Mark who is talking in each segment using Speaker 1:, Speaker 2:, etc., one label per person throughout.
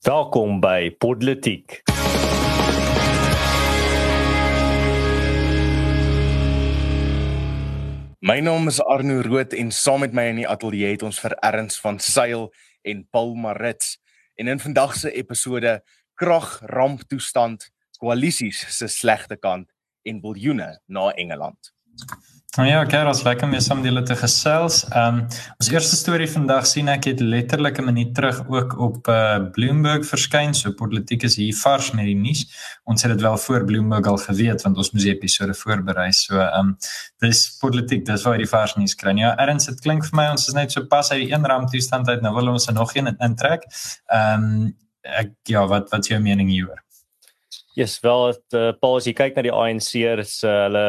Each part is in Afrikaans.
Speaker 1: Welkom by Politiek.
Speaker 2: My naam is Arno Rood en saam met my in die ateljee het ons vir Erns van Sail en Paul Marits. En in vandag se episode krag ramptoestand, koalisies se slegte kant en biljoene na Engeland.
Speaker 3: Nou ja, Karos, lekker om weer saam julle te gesels. Ehm um, ons eerste storie vandag sien ek het letterlik 'n minuut terug ook op uh, Bloomberg verskyn. So politiek is hier vars met die nuus. Ons het dit wel voor Bloomberg al geweet want ons moes die episode voorberei. So ehm um, dis politiek, dis waar die vars nuus kry. Ja, erns dit klink vir my ons is net so pas uit die een ramptoestand uit. Nou wil ons er nog een intrek. Ehm um, ek ja, wat wat is jou mening hieroor?
Speaker 1: Yes, wel het uh, Paul as jy kyk na die ANC is uh, hulle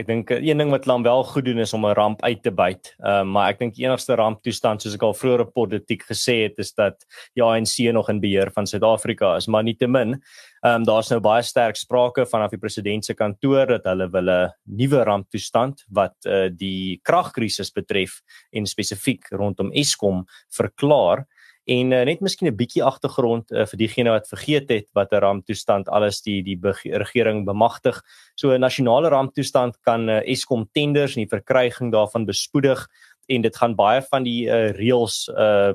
Speaker 1: ek dink een ding wat hulle wel goed doen is om 'n ramp uit te byt. Ehm uh, maar ek dink die enigste ramptoestand soos ek al vroeër op politiek gesê het is dat die ANC nog in beheer van Suid-Afrika is, maar nietemin ehm um, daar's nou baie sterk sprake vanaf die president se kantoor dat hulle wil 'n nuwe ramptoestand wat uh, die kragkrisis betref en spesifiek rondom Eskom verklaar. En uh, net miskien 'n bietjie agtergrond uh, vir diegene wat vergeet het wat 'n ramptoestand alles die die regering bemagtig. So 'n nasionale ramptoestand kan uh, Eskom tenders en die verkryging daarvan bespoedig en dit gaan baie van die uh, reëls uh,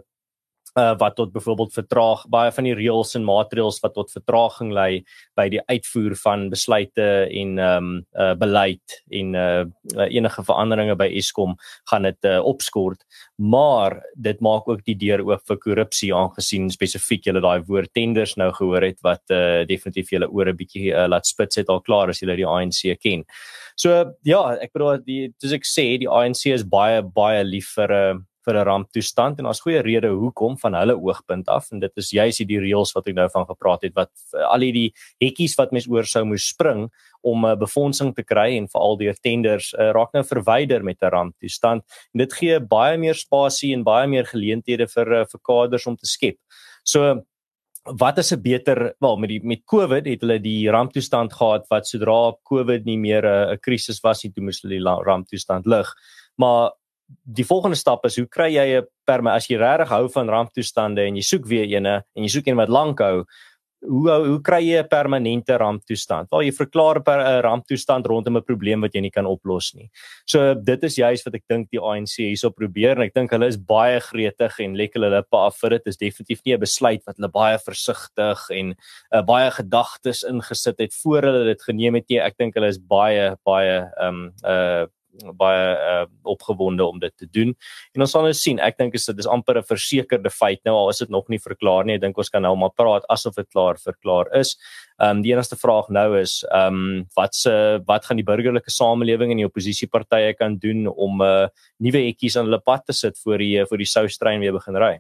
Speaker 1: uh wat tot byvoorbeeld vertraag baie van die reëls en maatreëls wat tot vertraging lei by die uitvoer van besluite en ehm um, uh beleid en uh enige veranderinge by Eskom gaan dit uh opskort maar dit maak ook die deur oop vir korrupsie aangesien spesifiek julle daai woord tenders nou gehoor het wat uh definitief julle ore bietjie uh, laat spits het al klaar as julle die ANC ken. So ja, ek bedoel die soos ek sê die ANC is baie baie lief vir 'n uh, vir 'n ramptoestand en daar's goeie rede hoekom van hulle oogpunt af en dit is juis hierdie reëls wat ek nou van gepraat het wat al hierdie hekkies wat mens oor sou moes spring om 'n uh, befondsing te kry en veral deur tenders uh, raak nou verwyder met 'n ramptoestand en dit gee baie meer spasie en baie meer geleenthede vir uh, vir kaders om te skep. So wat is 'n beter wel met die met COVID het hulle die ramptoestand gehad wat sodra COVID nie meer 'n uh, krisis was nie toe moes hulle die ramptoestand lig. Maar die volgende stap is hoe kry jy 'n perme? As jy regtig hou van ramptoestande en jy soek weer eene en jy soek een wat lank hou hoe hoe kry jy 'n permanente ramptoestand? Waar jy verklaar 'n ramptoestand rondom 'n probleem wat jy nie kan oplos nie. So dit is juist wat ek dink die ANC hierso probeer en ek dink hulle is baie gretig en lekker hulle lippe af vir dit. Is definitief nie 'n besluit wat hulle baie versigtig en uh, baie gedagtes ingesit het voor hulle dit geneem het nie. Ek dink hulle is baie baie ehm um, uh baie uh, opgewonde om dit te doen. En ons sal nou sien. Ek dink dit is amper 'n versekerde feit nou al is dit nog nie verklaar nie. Ek dink ons kan nou maar praat asof dit klaar verklaar is. Ehm um, die enigste vraag nou is ehm um, wat se wat gaan die burgerlike samelewing en die oppositiepartye kan doen om 'n uh, eh, nuwe hekkies aan hulle pad te sit voor die voor die soustrein weer begin ry?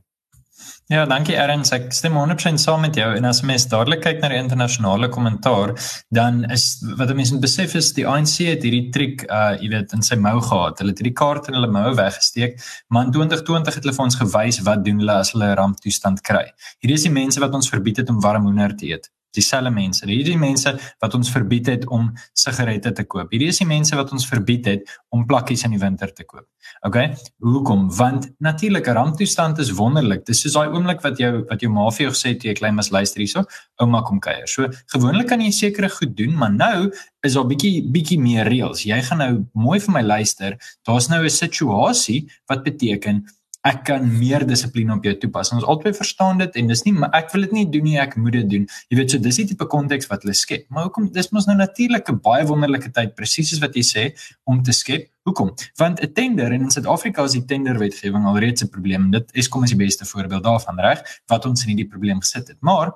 Speaker 3: Ja, dankie Erns. Ek stem 100% saam met jou en as mens dadelik kyk na die internasionale kommentaar, dan is wat mense moet besef is die ANC het hierdie triek uh jy weet in sy mou gehad. Hulle het hierdie kaart in hulle mou weggesteek, maar in 2020 het hulle vir ons gewys wat doen hulle as hulle 'n ramptoestand kry. Hierdie is die mense wat ons verbied het om warm hoender te eet dieselfde mense. Hierdie mense wat ons verbied het om sigarette te koop. Hierdie is die mense wat ons verbied het om plakkies in die winter te koop. OK? Hoekom? Want natuurlik 'n ramptoestand is wonderlik. Dis soos daai oomblik wat jou wat jou ma vir jou gesê het jy klein mas luister hierso, ouma kom kuier. So gewoonlik kan jy sekere goed doen, maar nou is daar bietjie bietjie meer reëls. Jy gaan nou mooi vir my luister. Daar's nou 'n situasie wat beteken ek kan meer dissipline op jou toepas. Ons albei verstaan dit en dis nie ek wil dit nie doen nie, ek moet dit doen. Jy weet so dis die tipe konteks wat hulle skep. Maar hoekom dis mos nou natuurlik 'n baie wonderlike tyd presies soos wat jy sê om te skep. Hoekom? Want 'n tender en in Suid-Afrika is die tenderwetgewing alreeds 'n probleem. Dit is kom as die beste voorbeeld daarvan, reg? Wat ons in hierdie probleem gesit het. Maar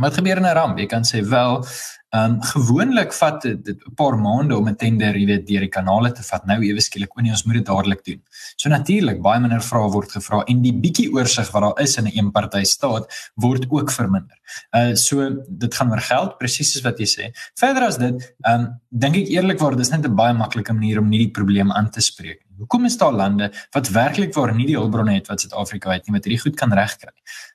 Speaker 3: wat gebeur in 'n ramp? Jy kan sê wel Ehm um, gewoonlik vat dit 'n paar maande om 'n tender, jy weet, deur die kanale te vat. Nou ewe skielik, o nee, ons moet dit dadelik doen. So natuurlik, baie minder vrae word gevra en die bietjie oorsig wat daar is in 'n eenpartytjie staat word ook verminder. Uh so dit gaan oor geld, presies soos wat jy sê. Verder as dit, ehm um, dink ek eerlikwaar, dis net 'n baie maklike manier om nie die probleem aan te spreek nie. Hoekom is daar lande wat werklik waar nie die hulpbronne het wat Suid-Afrika het nie, wat hierdie goed kan regkry?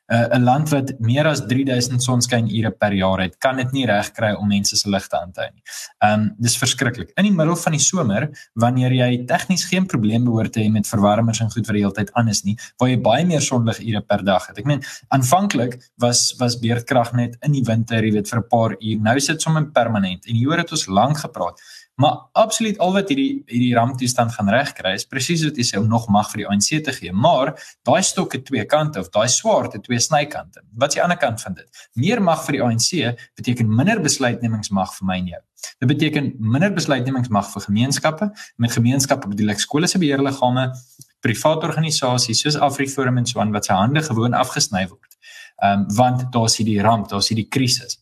Speaker 3: Uh 'n land wat meer as 3000 sonskynure per jaar het, kan dit nie regkry om om mense se ligte aan te hou nie. Ehm um, dis verskriklik. In die middel van die somer wanneer jy tegnies geen probleem behoort te hê met verwarmers en goed wat die hele tyd aan is nie, waar jy baie meer sonligure per dag het. Ek meen aanvanklik was was beerdkrag net in die winter, jy weet vir 'n paar uur. Nou sit sommer permanent en hier het ons lank gepraat. Maar absoluut al wat hierdie hierdie ramptoestand gaan regkry is presies wat jy sê om nog mag vir die ANC te gee. Maar daai stok het twee kante of daai swaard het twee snykante. Wat is die ander kant van dit? Meer mag vir die ANC beteken minder besluitnemingsmag vir my en jou. Dit beteken minder besluitnemingsmag vir gemeenskappe. Met gemeenskappe bedoel ek skole se beheerliggame, private organisasies soos AfriForum en so aan wat se hande gewoon afgesny word. Ehm um, want daar's hierdie ramp, daar's hierdie krisis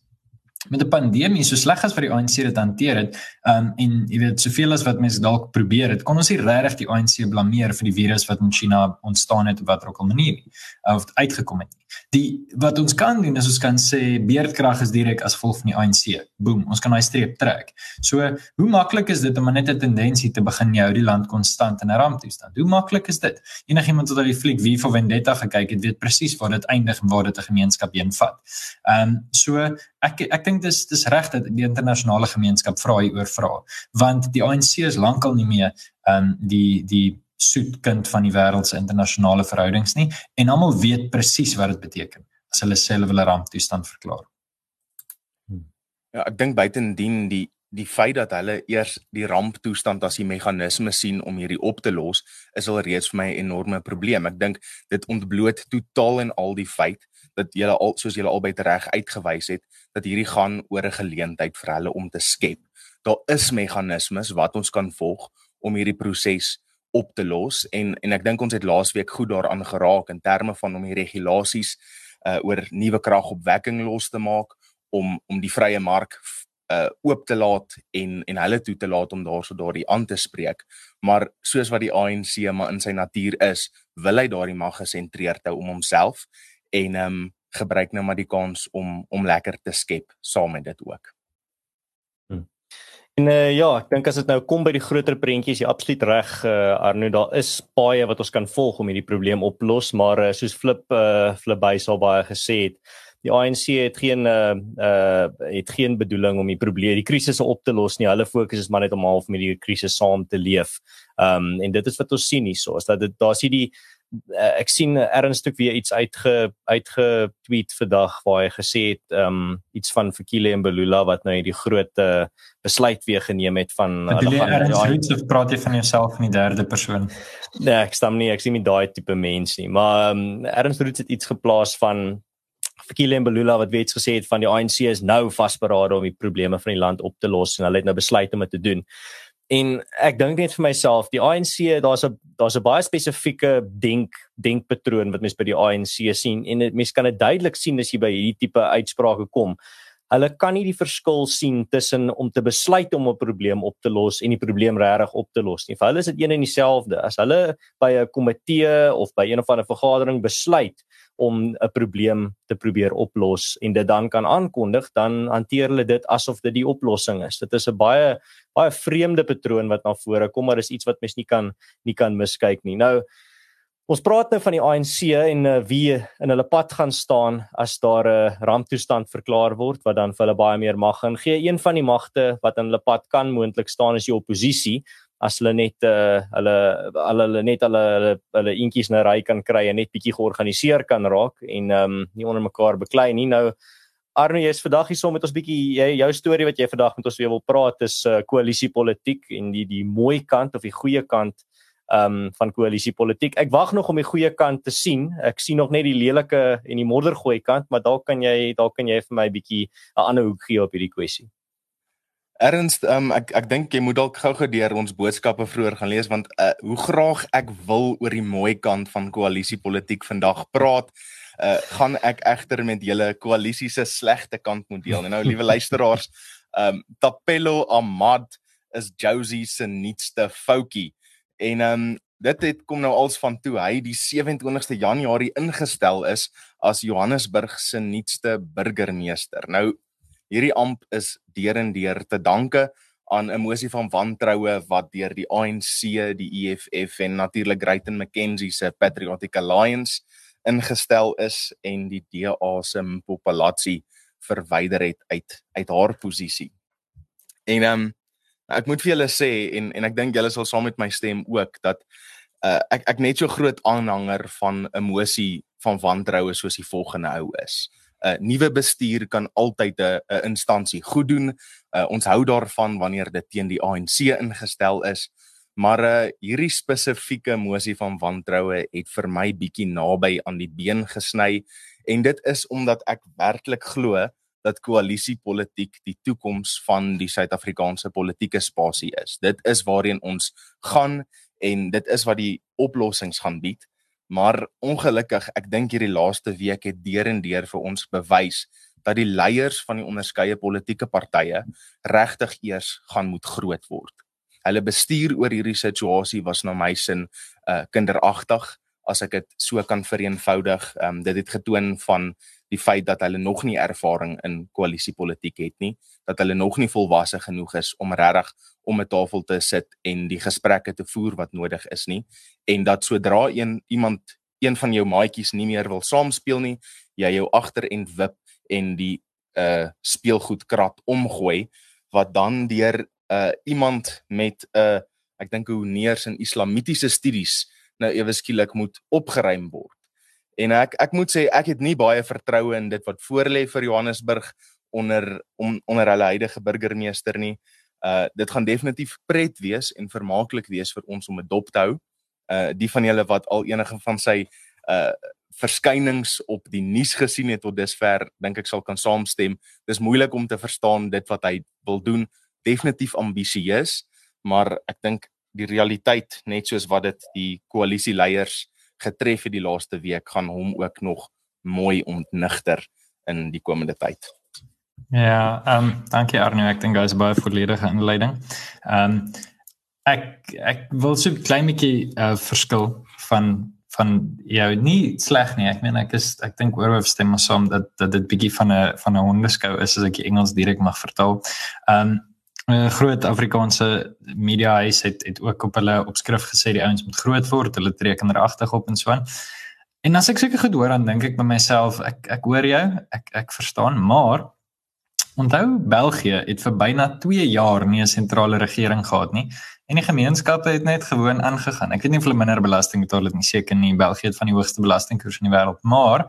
Speaker 3: met 'n pandemie so sleg as wat die ANC dit hanteer het, um, en jy weet soveel as wat mense dalk probeer het, kon ons nie regtig die ANC blameer vir die virus wat in China ontstaan het op watter ook al manier nie, of uitgekom het nie. Die wat ons kan doen is ons kan sê beerdkrag is direk as gevolg van die ANC. Boom, ons kan daai streep trek. So, hoe maklik is dit om net 'n tendensie te begin jou die land konstant in 'n ramptoestand? Hoe maklik is dit? Enigiemand wat al die fliek wie vir Vendetta gekyk het, weet presies waar dit eindig en waar dit 'n gemeenskap heen vat. Ehm um, so ek ek dink dis dis reg dat die internasionale gemeenskap vra hier oor vra want die ANC is lankal nie meer ehm um, die die soet kind van die wêreld se internasionale verhoudings nie en almal weet presies wat dit beteken as hulle self hulle ramptoestand verklaar.
Speaker 2: Ja, ek dink buitendien die die feit dat hulle eers die ramptoestand as 'n meganisme sien om hierdie op te los, is al reeds vir my 'n enorme probleem. Ek dink dit ontbloot totaal en al die feit dat julle al soos julle albei reg uitgewys het dat hierdie gaan oor 'n geleentheid vir hulle om te skep. Daar is meganismes wat ons kan volg om hierdie proses op te los en en ek dink ons het laasweek goed daaraan geraak in terme van om die regulasies uh oor nuwe kragopwekking los te maak om om die vrye mark uh oop te laat en en hulle toe te laat om daarso daardie aan te spreek maar soos wat die ANC maar in sy natuur is wil hy daardie mag gesentreerd hou om homself en ehm um, gebruik nou maar die kans om om lekker te skep saam met dit ook.
Speaker 1: Hmm. En uh, ja, ek dink as dit nou kom by die groter prentjies, jy absoluut reg uh, Arno, daar is baie wat ons kan volg om hierdie probleem oplos, maar uh, soos Flip uh, Flip Buys al baie gesê het, die ANC het geen uh, uh het geen bedoeling om die probleem, die krisisse op te los nie. Hulle fokus is maar net om half met die krisis saam te leef. Um en dit is wat ons sien hierso, is dat dit daar's hierdie uh, ek sien ernstig weer iets uitge uitgetweet vandag waar hy gesê het um iets van Fikile en Belula wat nou hierdie groot uh, besluit weer geneem het van
Speaker 3: hulle gaan ja, praat jy van jouself in die derde persoon.
Speaker 1: Nee, ek stem nie, ek sien nie daai tipe mens nie, maar um erns het iets geplaas van Fikile en Belula wat weet gesê het van die ANC is nou vasberade om die probleme van die land op te los en hulle het nou besluit om dit te doen en ek dink net vir myself die ANC daar's 'n daar's 'n baie spesifieke denk denkpatroon wat mens by die ANC sien en mens kan dit duidelik sien as jy by hierdie tipe uitsprake kom. Hulle kan nie die verskil sien tussen om te besluit om 'n probleem op te los en die probleem regtig op te los nie. Vir hulle is dit een en dieselfde. As hulle by 'n komitee of by een of ander vergadering besluit om 'n probleem te probeer oplos en dit dan kan aankondig, dan hanteer hulle dit asof dit die oplossing is. Dit is 'n baie baie vreemde patroon wat na vore kom, maar dis iets wat mens nie kan nie kan miskyk nie. Nou ons praat nou van die ANC en uh, wie in hulle pad gaan staan as daar 'n uh, ramptoestand verklaar word wat dan vir hulle baie meer mag gaan gee. Een van die magte wat in hulle pad kan moontlik staan is die oppositie as hulle net uh, hulle hulle hulle net hulle hulle, hulle eentjies na ry kan kry en net bietjie georganiseer kan raak en ehm um, nie onder mekaar beklei nie. Nou Arno jy's vandag hier so met ons bietjie jy jou storie wat jy vandag met ons weer wil praat is uh, koalisiepolitiek en die die mooi kant of die goeie kant ehm um, van koalisiepolitiek. Ek wag nog om die goeie kant te sien. Ek sien nog net die lelike en die moddergooi kant maar dalk kan jy dalk kan jy vir my bietjie 'n ander hoek gee op hierdie kwessie
Speaker 2: Ernst, um, ek ek dink jy moet dalk gou-gou deur ons boodskappe vroeër gaan lees want uh, hoe graag ek wil oor die mooi kant van koalisiepolitiek vandag praat, uh, gaan ek egter met julle koalisie se slegte kant moet deel. En nou liewe luisteraars, um Tapelo Ahmad is Josie se nuutste foutjie. En um dit het kom nou als van toe hy die 27ste Januarie ingestel is as Johannesburg se nuutste burgemeester. Nou hierdie amp is deur en deur te danke aan 'n mosie van wantroue wat deur die ANC, die EFF en natuurlik Greyton McKenzie se Patriotic Alliance ingestel is en die DA se populasie verwyder het uit uit haar posisie. En ehm um, ek moet vir julle sê en en ek dink julle sal saam met my stem ook dat uh, ek ek net so groot aanhanger van 'n emosie van wantroue soos die volgende hou is. 'n uh, Nuwe bestuur kan altyd 'n 'n instansie goed doen. Uh, ons hou daarvan wanneer dit teen die ANC ingestel is. Maar uh, hierdie spesifieke emosie van wantroue het vir my bietjie naby aan die been gesny en dit is omdat ek werklik glo dat koalisiepolitiek die toekoms van die Suid-Afrikaanse politieke spasie is. Dit is waarheen ons gaan en dit is wat die oplossings gaan bied. Maar ongelukkig, ek dink hierdie laaste week het deur en deur vir ons bewys dat die leiers van die onderskeie politieke partye regtig eers gaan moet groot word. Hulle bestuur oor hierdie situasie was na my sin uh kinderagtig as ek dit so kan vereenvoudig. Ehm um, dit het getoon van die feit dat hulle nog nie ervaring in koalisiepolitiek het nie, dat hulle nog nie volwasse genoeg is om regtig om 'n tafel te sit en die gesprekke te voer wat nodig is nie en dat sodra een iemand een van jou maatjies nie meer wil saamspeel nie, jy jou agter en wip en die uh speelgoedkrat omgooi wat dan deur uh iemand met 'n uh, ek dink hoe neers in islamitiese studies nou ewe skielik moet opgeruim word. En ek ek moet sê ek het nie baie vertroue in dit wat voorlê vir Johannesburg onder om, onder hulle huidige burgemeester nie. Uh dit gaan definitief pret wees en vermaaklik wees vir ons om 'n dop te hou. Uh die van julle wat al enige van sy uh verskynings op die nuus gesien het tot dusver, dink ek sal kan saamstem. Dis moeilik om te verstaan dit wat hy wil doen. Definitief ambisieus, maar ek dink die realiteit net soos wat dit die koalisieleiers getref het die laaste week gaan hom ook nog mooi ontnigter in die komende tyd.
Speaker 3: Ja, ehm um, dankie Arno, ek dink is baie volledige inleiding. Ehm um, ek ek wil so 'n klein bietjie uh, verskil van van jou nie sleg nie. Ek meen ek is ek dink oor of stem ons saam dat dat dit bietjie van 'n van 'n hondeskou is as ek Engels direk mag vertaal. Ehm um, 'n groot Afrikaanse media huis het het ook op hulle opskrif gesê die ouens moet groot word, hulle tree kinderagtig op en so aan. En as ek seker gehoor dan dink ek by myself, ek ek hoor jou, ek ek verstaan, maar onthou België het vir byna 2 jaar nie 'n sentrale regering gehad nie En die gemeenskappe het net gewoon aangegaan. Ek weet nie of hulle minder belasting betaal het nie, seker nie. België het van die hoogste belastingkoers in die wêreld, maar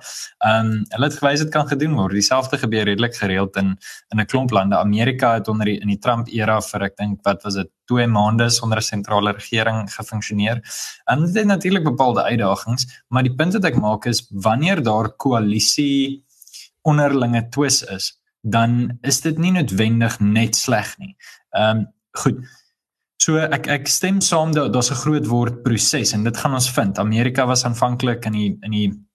Speaker 3: ehm um, hulle het gewys dit kan gedoen word. Dieselfde gebeur redelik gereeld in in 'n klomp lande. Amerika het onder die in die Trump era vir ek dink wat was dit 2 maande sonder 'n sentrale regering gefunksioneer. En dit het natuurlik bepaalde uitdagings, maar die punt wat ek maak is wanneer daar koalisie onderlinge twis is, dan is dit nie noodwendig net sleg nie. Ehm um, goed. So ek ek stem saam dat daar's 'n groot woord proses en dit gaan ons vind. Amerika was aanvanklik in die in die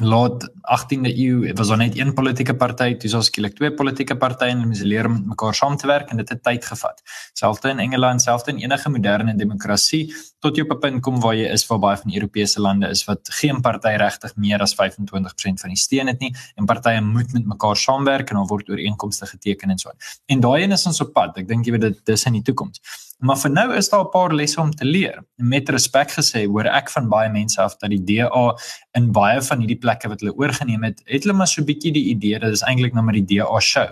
Speaker 3: laat 18de eeu was daar net een politieke party, dis ons skielik twee politieke partye en hulle leer om met mekaar saam te werk en dit het tyd gevat. Selfs in Engeland, selfs in enige moderne demokrasie tot jy op 'n punt kom waar jy is waar baie van die Europese lande is wat geen party regtig meer as 25% van die steun het nie en partye moet met mekaar saamwerk en dan word ooreenkomste geteken en so aan. En daai een is ons op pad. Ek dink jy weet dit dis in die toekoms. Maar vir nou is daar 'n paar lesse om te leer. Met respek gesê, hoor ek van baie mense af dat die DA in baie van hierdie plekke wat hulle oorgeneem het, het hulle maar so 'n bietjie die idee dat dit eintlik nou maar die DA show.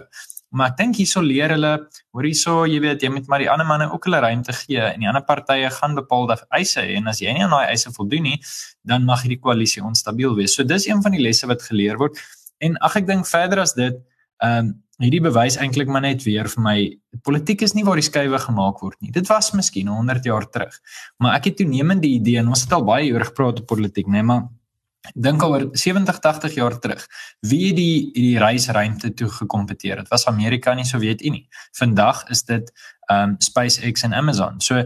Speaker 3: Maar ek dink hierso leer hulle, hoor hierso, jy weet, jy moet maar die ander manne ook hulle ruimte gee en die ander partye gaan bepaalde eise hê en as jy nie aan daai eise voldoen nie, dan mag hierdie koalisie onstabiel wees. So dis een van die lesse wat geleer word. En ag ek dink verder as dit, ehm um, hierdie bewys eintlik maar net weer vir my politiek is nie waar die skuwe gemaak word nie. Dit was miskien 100 jaar terug. Maar ek het toenemend die idee en ons het al baie oor gepraat op politiek, né, nee, maar dink oor 70 80 jaar terug wie die die reisruimte toe gekompeteer het was Amerika nie Sowjetunie vandag is dit um SpaceX en Amazon so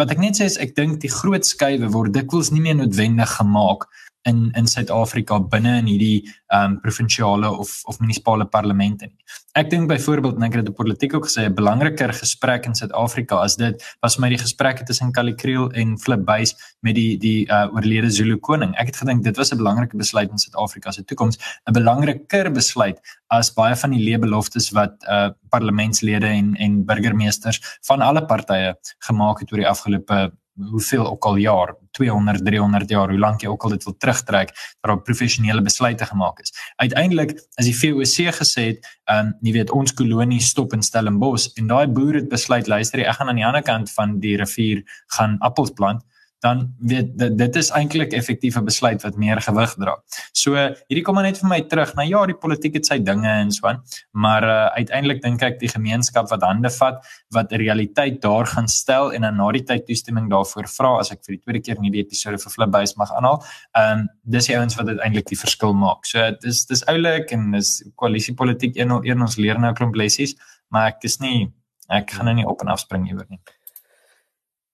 Speaker 3: wat ek net sê is ek dink die groot skuwe word dikwels nie meer noodwendig gemaak in in Suid-Afrika binne in hierdie ehm um, provinsiale of of munisipale parlemente nie. Ek dink byvoorbeeld en ek het dit op politiek ook gesê 'n belangriker gesprek in Suid-Afrika as dit was my die gesprek tussen Kali Kriel en Flip Buys met die die uh, oorlede Zulu koning. Ek het gedink dit was 'n belangrike besluit in Suid-Afrika se toekoms, 'n belangriker besluit as baie van die leebeloftes wat uh parlementslede en en burgemeesters van alle partye gemaak het oor die afgelope hoeveel ook al jaar 200 300 jaar hoe lank jy ook al dit wil terugtrek dat daar professionele besluite gemaak is. Uiteindelik as die VOC gesê het um, jy weet ons kolonie stop in Stellenbosch en daai boere het besluit luister ek gaan aan die ander kant van die rivier gaan appels plant dan weet dit, dit is eintlik effektiewe besluit wat meer gewig dra. So hierdie kom maar net vir my terug. Nou ja, die politiek het sy dinge en so aan, maar uh, uiteindelik dink ek die gemeenskap wat hande vat wat 'n realiteit daar gaan stel en dan na die tyd toestemming daarvoor vra as ek vir die tweede keer in hierdie episode vir Flipbase mag aanhaal. Ehm um, dis die ouens wat uiteindelik die verskil maak. So dis dis oulik en dis koalisiepolitiek een een ons leer nou 'n klomp lessies, maar ek is nie ek gaan nou nie op en af spring hieroor nie.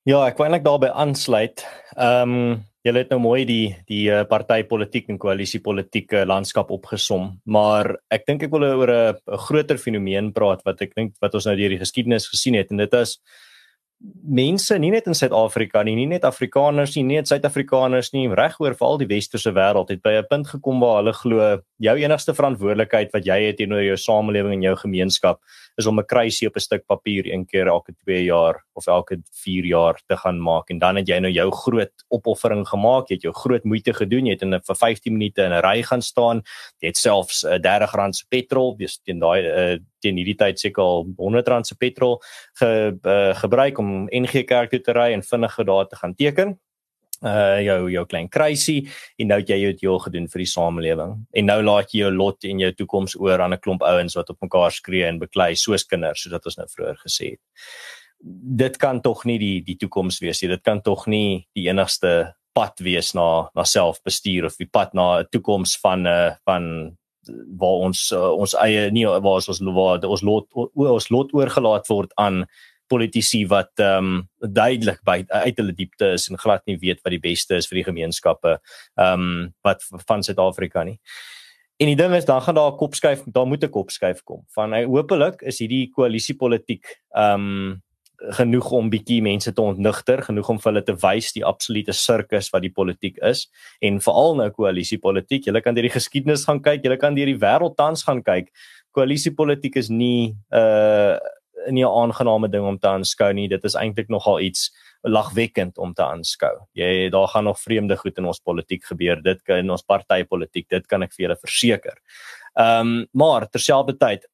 Speaker 1: Ja, ek wou eintlik daarbey aansluit. Ehm um, julle het nou mooi die die uh, partytetiek en koalisiepolitieke landskap opgesom, maar ek dink ek wil oor 'n groter fenomeen praat wat ek dink wat ons nou deur die geskiedenis gesien het en dit is mense nie net in Suid-Afrika nie, nie net Afrikaners nie, nie net Suid-Afrikaners nie, regoor veral die westerse wêreld het by 'n punt gekom waar hulle glo jou enigste verantwoordelikheid wat jy het teenoor jou samelewing en jou gemeenskap is om 'n kruisie op 'n stuk papier een keer elke 2 jaar of elke 4 jaar te gaan maak. En dan het jy nou jou groot opoffering gemaak, jy het jou groot moeite gedoen, jy het in 'n vir 15 minute in 'n ry gaan staan, jy het selfs uh, R30 se petrol, dis teen daai uh, teen hierdie tyd seker al R100 se petrol ge, uh, gebruik om NG Kerk toe te ry en vinnig daar te gaan teken uh jou jou klein kruisie en nou het jy dit jou gedoen vir die samelewing en nou laat jy jou lot en jou toekoms oor aan 'n klomp ouens wat op mekaar skree en beklei soos kinders soos wat ons nou vroeër gesê het. Dit kan tog nie die die toekoms wees nie. Dit kan tog nie die enigste pad wees na na selfbestuur of die pad na 'n toekoms van 'n uh, van waar ons uh, ons eie nie waar ons waar ons lot ons lot oorgelaat word aan politici wat ehm um, duidelik by uit hulle diepte is en glad nie weet wat die beste is vir die gemeenskappe ehm um, wat van Suid-Afrika nie. En die ding is dan gaan daar 'n kopskuif, daar moet 'n kopskuif kom. Van hy hopelik is hierdie koalisiepolitiek ehm um, genoeg om bietjie mense te ontnigter, genoeg om vir hulle te wys die absolute sirkus wat die politiek is en veral nou koalisiepolitiek. Jy kan deur die geskiedenis gaan kyk, jy kan deur die wêreld tans gaan kyk. Koalisiepolitiek is nie 'n uh, nie 'n aangename ding om te aanskou nie. Dit is eintlik nogal iets lagwekkend om te aanskou. Jy daar gaan nog vreemde goed in ons politiek gebeur. Dit kan in ons partytetiek, dit kan ek vir julle verseker. Ehm um, maar terselfdertyd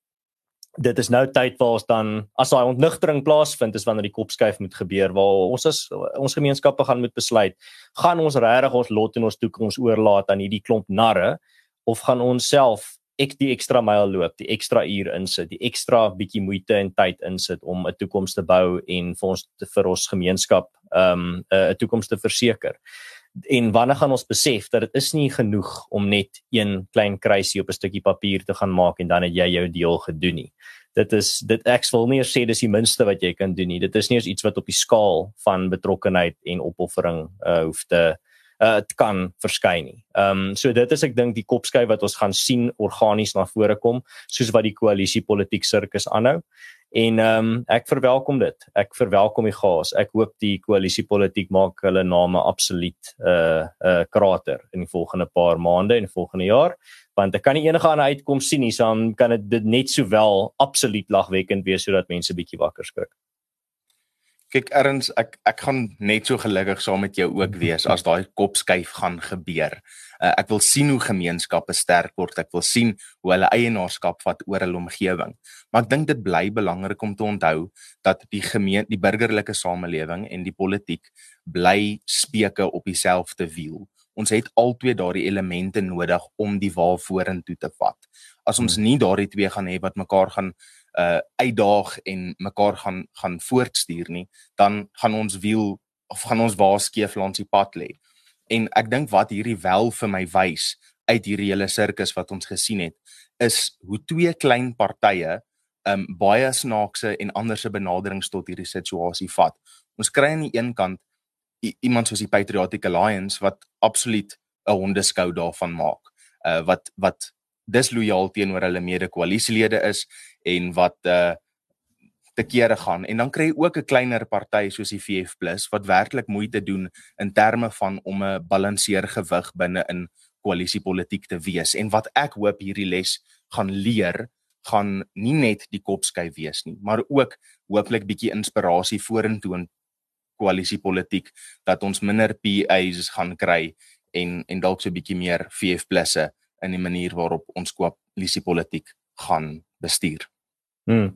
Speaker 1: dit is nou tyd waar ons dan as daai ontnigtering plaasvind is wanneer die kopskuif moet gebeur waar ons as ons gemeenskappe gaan moet besluit gaan ons regtig ons lot en ons toekoms oorlaat aan hierdie klomp narre of gaan ons self ek die ekstra myl loop, die ekstra uur insit, die ekstra bietjie moeite en tyd insit om 'n toekoms te bou en vir ons vir ons gemeenskap um 'n toekoms te verseker. En wanneer gaan ons besef dat dit is nie genoeg om net een klein kruisie op 'n stukkie papier te gaan maak en dan het jy jou deel gedoen nie. Dit is dit ek wil nie sê dis die minste wat jy kan doen nie. Dit is nie iets wat op die skaal van betrokkenheid en opoffering uh hoef te uh kan verskyn nie. Ehm um, so dit is ek dink die kopskuif wat ons gaan sien organies na vore kom soos wat die koalisie politiek sirkus aanhou. En ehm um, ek verwelkom dit. Ek verwelkom die gas. Ek hoop die koalisie politiek maak hulle name absoluut 'n uh, 'n uh, krater in die volgende paar maande en volgende jaar want ek kan nie enige ander uitkoms sien nie, so dan kan dit net sowel absoluut lagwekkend wees sodat mense bietjie wakker skrik
Speaker 2: kyk erns ek ek gaan net so gelukkig saam met jou ook wees as daai kopskuif gaan gebeur. Uh, ek wil sien hoe gemeenskappe sterk word. Ek wil sien hoe hulle eienaarskap vat oor hulle omgewing. Maar ek dink dit bly belangrik om te onthou dat die gemeen die burgerlike samelewing en die politiek bly speke op dieselfde wiel. Ons het albei daardie elemente nodig om die wa vorentoe te vat. As ons hmm. nie daardie twee gaan hê wat mekaar gaan uh uitdaag en mekaar gaan gaan voortstuur nie, dan gaan ons wiel of gaan ons waarskeef langs die pad lê. En ek dink wat hierdie wel vir my wys uit hierdie hele sirkus wat ons gesien het, is hoe twee klein partye um baie snaakse en anderse benaderings tot hierdie situasie vat. Ons kry aan die een kant iemand soos die Patriotic Alliance wat absoluut 'n hondeskou daarvan maak. Uh wat wat dislojaal teenoor hulle mede-koalisielede is en wat uh te kere gaan. En dan kry jy ook 'n kleiner party soos die VF+ wat werklik moeite doen in terme van om 'n balanseer gewig binne in koalisiepolitiek te wees. En wat ek hoop hierdie les gaan leer gaan nie net die kopskyf wees nie maar ook hooplik bietjie inspirasie vorentoe in koalisiepolitiek dat ons minder PA's gaan kry en en dalk so 'n bietjie meer VF plusse in die manier waarop ons koalisiepolitiek gaan bestuur.
Speaker 1: Hmm.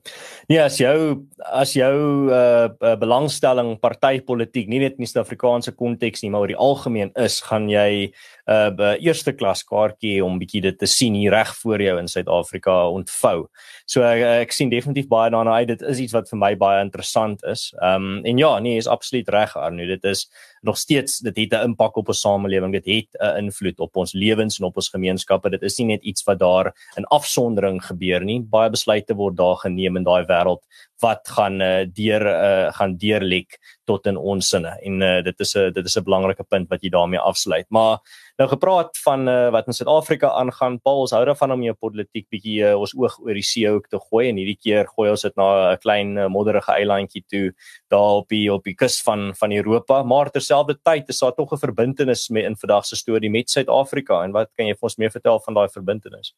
Speaker 1: Ja, as jou as jou uh belangstelling partytetiek nie net in die Suid-Afrikaanse konteks nie, maar oor die algemeen is, gaan jy 'n uh, eerste klas kaartjie om bietjie dit te sien hier reg voor jou in Suid-Afrika ontvou. So ek, ek sien definitief baie daarna uit. Dit is iets wat vir my baie interessant is. Ehm um, en ja, nee, is absoluut reg Arno. Dit is nog steeds dit het 'n impak op ons samelewing. Dit het 'n invloed op ons lewens en op ons gemeenskappe. Dit is nie net iets wat daar in afsondering gebeur nie. Baie besluite word daar geneem in daai wêreld wat gaan uh, deur uh, gaan deurlek tot in ons sinne en uh, dit is 'n dit is 'n belangrike punt wat jy daarmee afsluit. Maar nou gepraat van uh, wat in Suid-Afrika aangaan, Paul, ons hou daarvan om jou politiek bietjie uh, ons oog oor die see ook te gooi en hierdie keer gooi ons dit na 'n klein uh, modderige eilandjie toe daar op die op die kus van van Europa, maar terselfdertyd is daar tog 'n verbintenis met in vandag se storie met Suid-Afrika en wat kan jy vir ons meer vertel van daai verbintenis?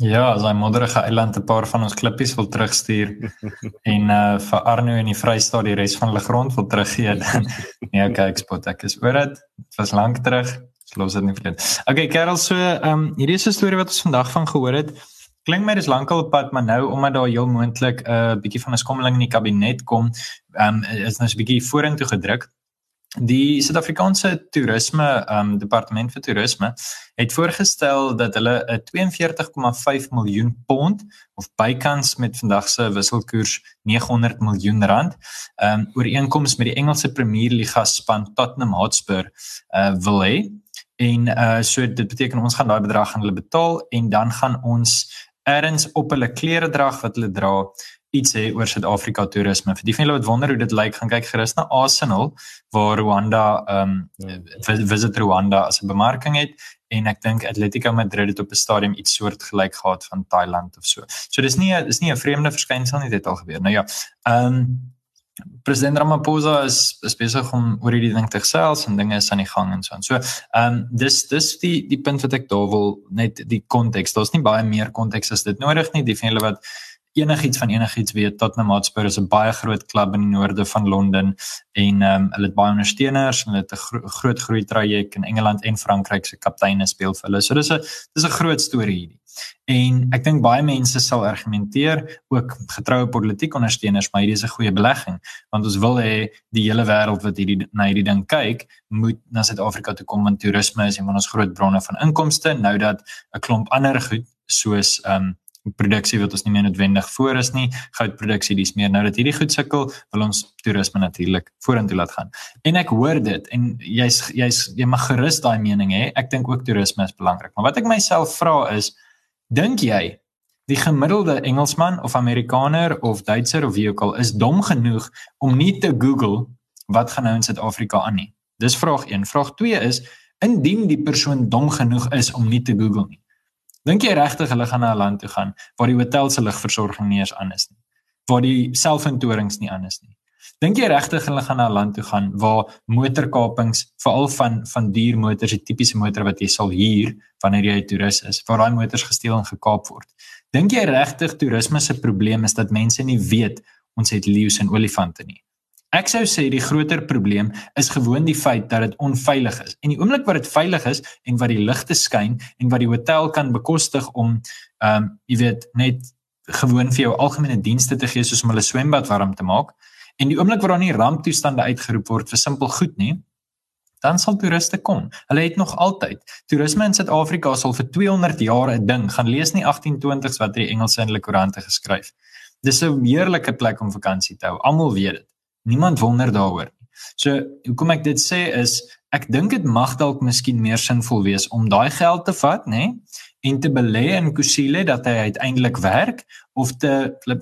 Speaker 3: Ja, as hy modderige eiland 'n paar van ons klippies wil terugstuur en uh vir Arno en die Vrystaat die res van hulle grond wil teruggee dan nee, okay, ek spot ek is oor dit. Dit was lank terug. Los dit nie vir. Okay, Karel, so ehm um, hierdie is 'n storie wat ons vandag van gehoor het. Klink my dis lankal op pad, maar nou omdat daar heel moontlik 'n uh, bietjie van 'n skommeling in die kabinet kom, ehm um, is nou 'n bietjie vorentoe gedruk. Die Suid-Afrikaanse Toerisme um Departement vir Toerisme het voorgestel dat hulle 'n 42,5 miljoen pond of bykans met vandag se wisselkoers 900 miljoen rand um ooreenkoms met die Engelse Premier Liga span Tottenham Hotspur uh wil hê. En uh so dit beteken ons gaan daai bedrag aan hulle betaal en dan gaan ons erns op hulle klere drag wat hulle dra iets sê oor Suid-Afrika toerisme. Vir die van julle wat wonder hoe dit lyk, gaan kyk gerus na Arsenal waar Rwanda ehm um, visit Rwanda as 'n bemarking het en ek dink Atletico Madrid het op 'n stadium iets soortgelyk gehad van Thailand of so. So dis nie dis nie 'n vreemde verskynsel nie dit al gebeur. Nou ja, ehm um, President Ramaphosa is, is besig om oor hierdie ding te gesels en dinge is aan die gang en so en so. Ehm um, dis dis die die punt wat ek daar wil net die konteks. Daar's nie baie meer konteks as dit nodig nie. Die van julle wat enigiets van enigiets weet Tottenham Hotspur is 'n baie groot klub in die noorde van Londen en ehm um, hulle het baie ondersteuners en hulle het 'n gro groot groei traject in Engeland en Frankryk se kapteine speel vir hulle. So dis 'n dis 'n groot storie hierdie. En ek dink baie mense sal argumenteer ook getroue politieke ondersteuners maar hierdie is 'n goeie belegging want ons wil hê die hele wêreld wat hierdie na hierdie ding kyk moet na Suid-Afrika toe kom want toerisme is een van ons groot bronne van inkomste nou dat 'n klomp ander goed soos ehm um, produksie wat ons nie meer noodwendig voor is nie. Goudproduksie dis meer nou dat hierdie goed sukkel, wil ons toerisme natuurlik vorentoe laat gaan. En ek hoor dit en jy's jy's jy mag gerus daai mening hê. Ek dink ook toerisme is belangrik. Maar wat ek myself vra is, dink jy die gemiddelde Engelsman of Amerikaner of Duitser of wie ook al is dom genoeg om nie te Google wat gaan nou in Suid-Afrika aan nie? Dis vraag 1. Vraag 2 is indien die persoon dom genoeg is om nie te Google nie Dink jy regtig hulle gaan na 'n land toe gaan waar die hotel se ligversorging nie eens aan is nie? Waar die selfoontorings nie aan is nie? Dink jy regtig hulle gaan na 'n land toe gaan waar motorkapings veral van van duur motors, die tipiese motor wat jy sal huur wanneer jy 'n toerist is, waar daai motors gesteel en gekaap word? Dink jy regtig toerisme se probleem is dat mense nie weet ons het leeu's en olifante nie? Ek sou sê die groter probleem is gewoon die feit dat dit onveilig is. En die oomblik wat dit veilig is en wat die ligte skyn en wat die hotel kan bekostig om ehm um, jy weet net gewoon vir jou algemene dienste te gee soos om hulle swembad warm te maak en die oomblik wat daar nie ramptoestande uitgeroep word vir simpel goed nie dan sal toeriste kom. Hulle het nog altyd. Toerisme in Suid-Afrika sal vir 200 jaar 'n ding. Gaan lees nie 1820s wat die Engelse in hulle koerante geskryf. Dis 'n heerlike plek om vakansie te hou. Almal weet dit. Niemand wonder daaroor nie. So hoekom ek dit sê is ek dink dit mag dalk miskien meer sinvol wees om daai geld te vat, nê, en te belê in Kusile dat hy uiteindelik werk of te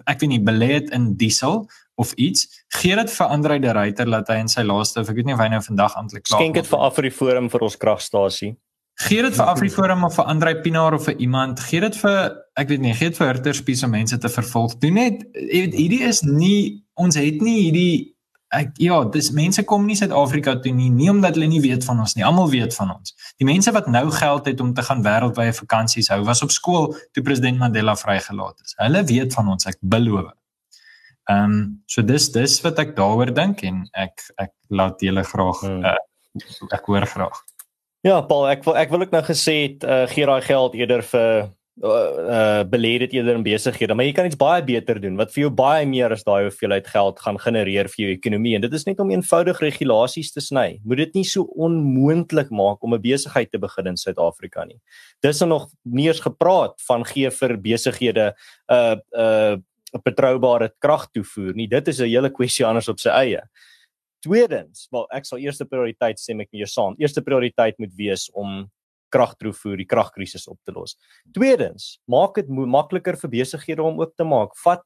Speaker 3: ek weet nie belê dit in diesel of iets. Gee dit vir Andre de Ruyter dat hy in sy laaste ek weet nie of hy nou vandag amptelik
Speaker 1: klaar. Skenk dit vir Afriforum vir ons kragstasie.
Speaker 3: Gee dit vir Afriforum of vir Andre Pinaar of vir iemand. Gee dit vir ek weet nie, gee dit vir Hurterspies om mense te vervolg. Doen net hierdie is nie ons het nie hierdie ek ja, dis mense kom nie Suid-Afrika toe nie, nie omdat hulle nie weet van ons nie. Almal weet van ons. Die mense wat nou geld het om te gaan wêreldwye vakansies hou, was op skool toe president Mandela vrygelaat is. Hulle weet van ons, ek beloof. Ehm um, so dis dis wat ek daaroor dink en ek ek laat julle graag uh, ek hoor graag.
Speaker 1: Ja, Paul, ek wil ek wil ook nou gesê het uh, gee daai geld eerder vir uh belê dit eerder in besighede, maar jy kan iets baie beter doen wat vir jou baie meer as daai hoeveelheid geld gaan genereer vir jou ekonomie en dit is net om eenvoudig regulasies te sny. Moet dit nie so onmoontlik maak om 'n besigheid te begin in Suid-Afrika nie. Dis nog nie eens gepraat van gee vir besighede 'n uh, 'n uh, betroubare krag toevoer nie. Dit is 'n hele kwessie anders op sy eie. Tweedens, wel ek sal eerste prioriteit sê ek jou saam. Eerste prioriteit moet wees om kragtroevoer, die kragkrisis op te los. Tweedens, maak dit makliker vir besighede om oop te maak. Vat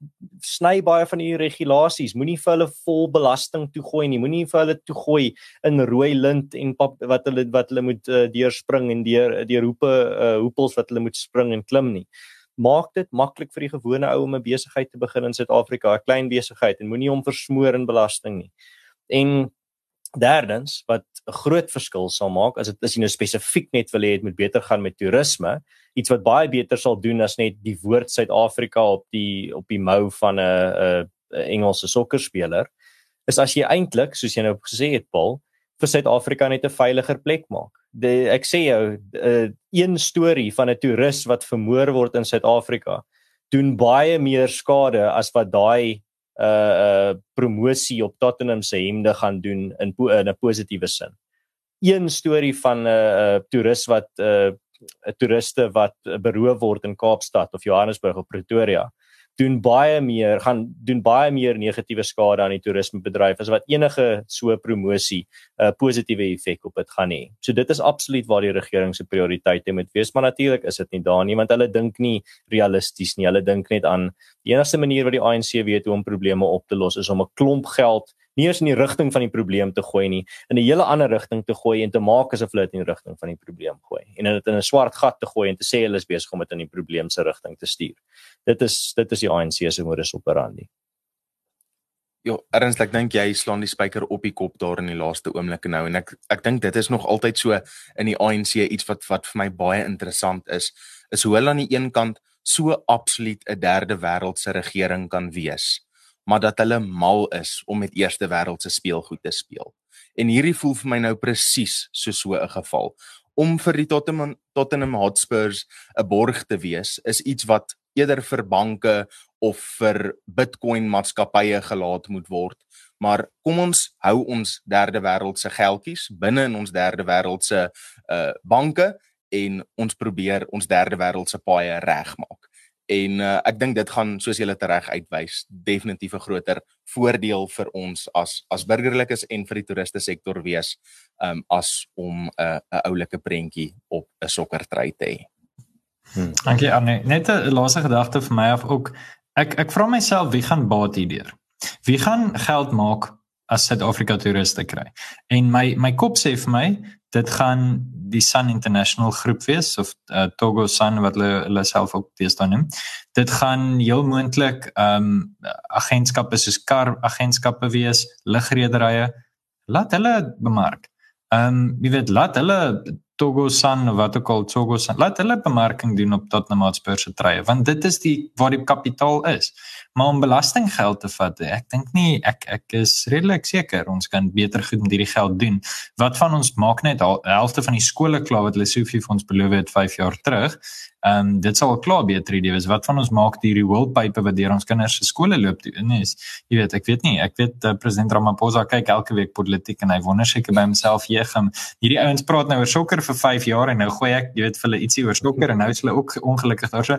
Speaker 1: sny baie van die regulasies. Moenie vir hulle vol belasting toegooi nie. Moenie vir hulle toegooi in rooi lint en pap, wat hulle wat hulle moet uh, deurspring en deur deur hoepe uh, hoepels wat hulle moet spring en klim nie. Maak dit maklik vir die gewone ou om 'n besigheid te begin in Suid-Afrika, 'n klein besigheid en moenie hom versmoor in belasting nie. En Derdens wat 'n groot verskil sal maak as dit is jy nou spesifiek net wil hê dit moet beter gaan met toerisme, iets wat baie beter sal doen as net die woord Suid-Afrika op die op die mou van 'n 'n Engelse sokkerspeler, is as jy eintlik, soos jy nou gesê het Paul, vir Suid-Afrika net 'n veiliger plek maak. Die, ek sê jou, 'n een storie van 'n toerist wat vermoor word in Suid-Afrika doen baie meer skade as wat daai uh uh promosie op Tottenham se hemde gaan doen in in 'n positiewe sin. Een storie van 'n uh, uh, toerist wat uh, toeriste wat beroof word in Kaapstad of Johannesburg of Pretoria doen baie meer gaan doen baie meer negatiewe skade aan die toerismebedryf as wat enige so promosie 'n uh, positiewe effek op dit gaan hê. So dit is absoluut waar die regering se prioriteite moet wees, maar natuurlik is dit nie daar nie want hulle dink nie realisties nie. Hulle dink net aan die enigste manier wat die ANC weet hoe om probleme op te los is om 'n klomp geld nie eens in die rigting van die probleem te gooi nie, in 'n hele ander rigting te gooi en te maak asof hulle dit in die rigting van die probleem gooi en dit in 'n swart gat te gooi en te sê hulle is besig om dit in die probleem se rigting te stuur. Dit is dit is die ANC se modus operandi.
Speaker 2: Ja, ernstig, ek dink jy slaan die spyker op die kop daar in die laaste oomblik nou en ek ek dink dit is nog altyd so in die ANC iets wat wat vir my baie interessant is, is hoe hulle aan die een kant so absoluut 'n derde wêreldse regering kan wees maar dat hulle mal is om met eerste wêreldse speelgoed te speel. En hierdie voel vir my nou presies so so 'n geval. Om vir die Tottenham Tottenham Hotspurs 'n borg te wees is iets wat eerder vir banke of vir Bitcoin maatskappye gelaat moet word. Maar kom ons hou ons derde wêreldse geldjies binne in ons derde wêreldse uh banke en ons probeer ons derde wêreldse paaie regmaak en uh, ek dink dit gaan soos julle tereg uitwys definitief 'n groter voordeel vir ons as as burgerlikes en vir die toeriste sektor wees um, as om 'n uh, 'n oulike prentjie op 'n sokkertry te hê.
Speaker 3: Hmm. Dankie Arne. Net 'n laaste gedagte vir my af ook. Ek ek vra myself wie gaan baat hierdeur? Wie gaan geld maak as Suid-Afrika toeriste kry? En my my kop sê vir my dit gaan die Sun International groep wees of uh, Togo Sun wat hulle hulle self ook teestaan noem. Dit gaan heel moontlik ehm um, agentskappe soos kar agentskappe wees, lugrederye. Laat hulle bemark. Ehm um, jy weet laat hulle Togo Sun of wat ook al Togo Sun laat hulle bemarking doen op Tottenham Hotspur se treë want dit is die waar die kapitaal is. Maar om belastinggeld te vat ek dink nie ek ek is redelik seker ons kan beter goed met hierdie geld doen. Wat van ons maak net die helfte van die skole klaar wat hulle soveel vir ons beloof het 5 jaar terug ehm um, dit sal klaar beter idee wees. Wat van ons maak die rewildpype wat deur ons kinders se skole loop nee jy weet ek weet nie. Ek weet uh, president Ramaphosa kyk elke week politiek en hy wonder seker by homself gaan hierdie ouens praat nou oor sokker vir 5 jaar en nou gooi ek jy weet vir hulle ietsie oor sokker en nou is hulle ook ongelukkig daar. So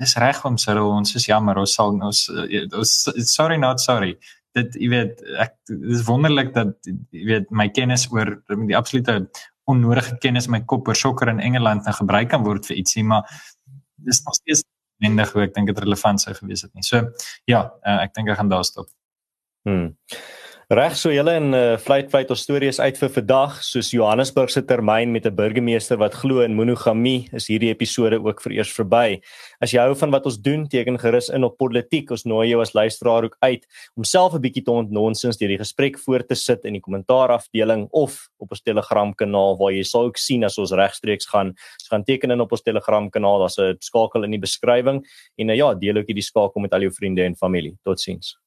Speaker 3: dis reg om Cyril ons is jammer. Ons sal ons, ons sorry not sorry. Dit jy weet ek dis wonderlik dat jy weet my kennis oor die absolute onnodige kennis my kop oor sokker in Engeland nou gebruik kan word vir ietsie maar dis nog steeds mendig hoe ek dink dit relevant sou gewees het nie so ja uh, ek dink ek gaan daar stop
Speaker 1: hmm. Reg so julle in uh, Flight Flight of Stories uit vir vandag soos Johannesburg se termyn met 'n burgemeester wat glo in monogamie is hierdie episode ook vir eers verby. As jy hou van wat ons doen, teken gerus in op politiek. Ons nooi jou as luisteraar ook uit om self 'n bietjie te ontnonsens deur die gesprek voor te sit in die kommentaarafdeling of op ons Telegram kanaal waar jy sal ook sien as ons regstreeks gaan. Ons gaan teken in op ons Telegram kanaal. Daar's 'n skakel in die beskrywing en uh, ja, deel ook hierdie skakel met al jou vriende en familie. Totsiens.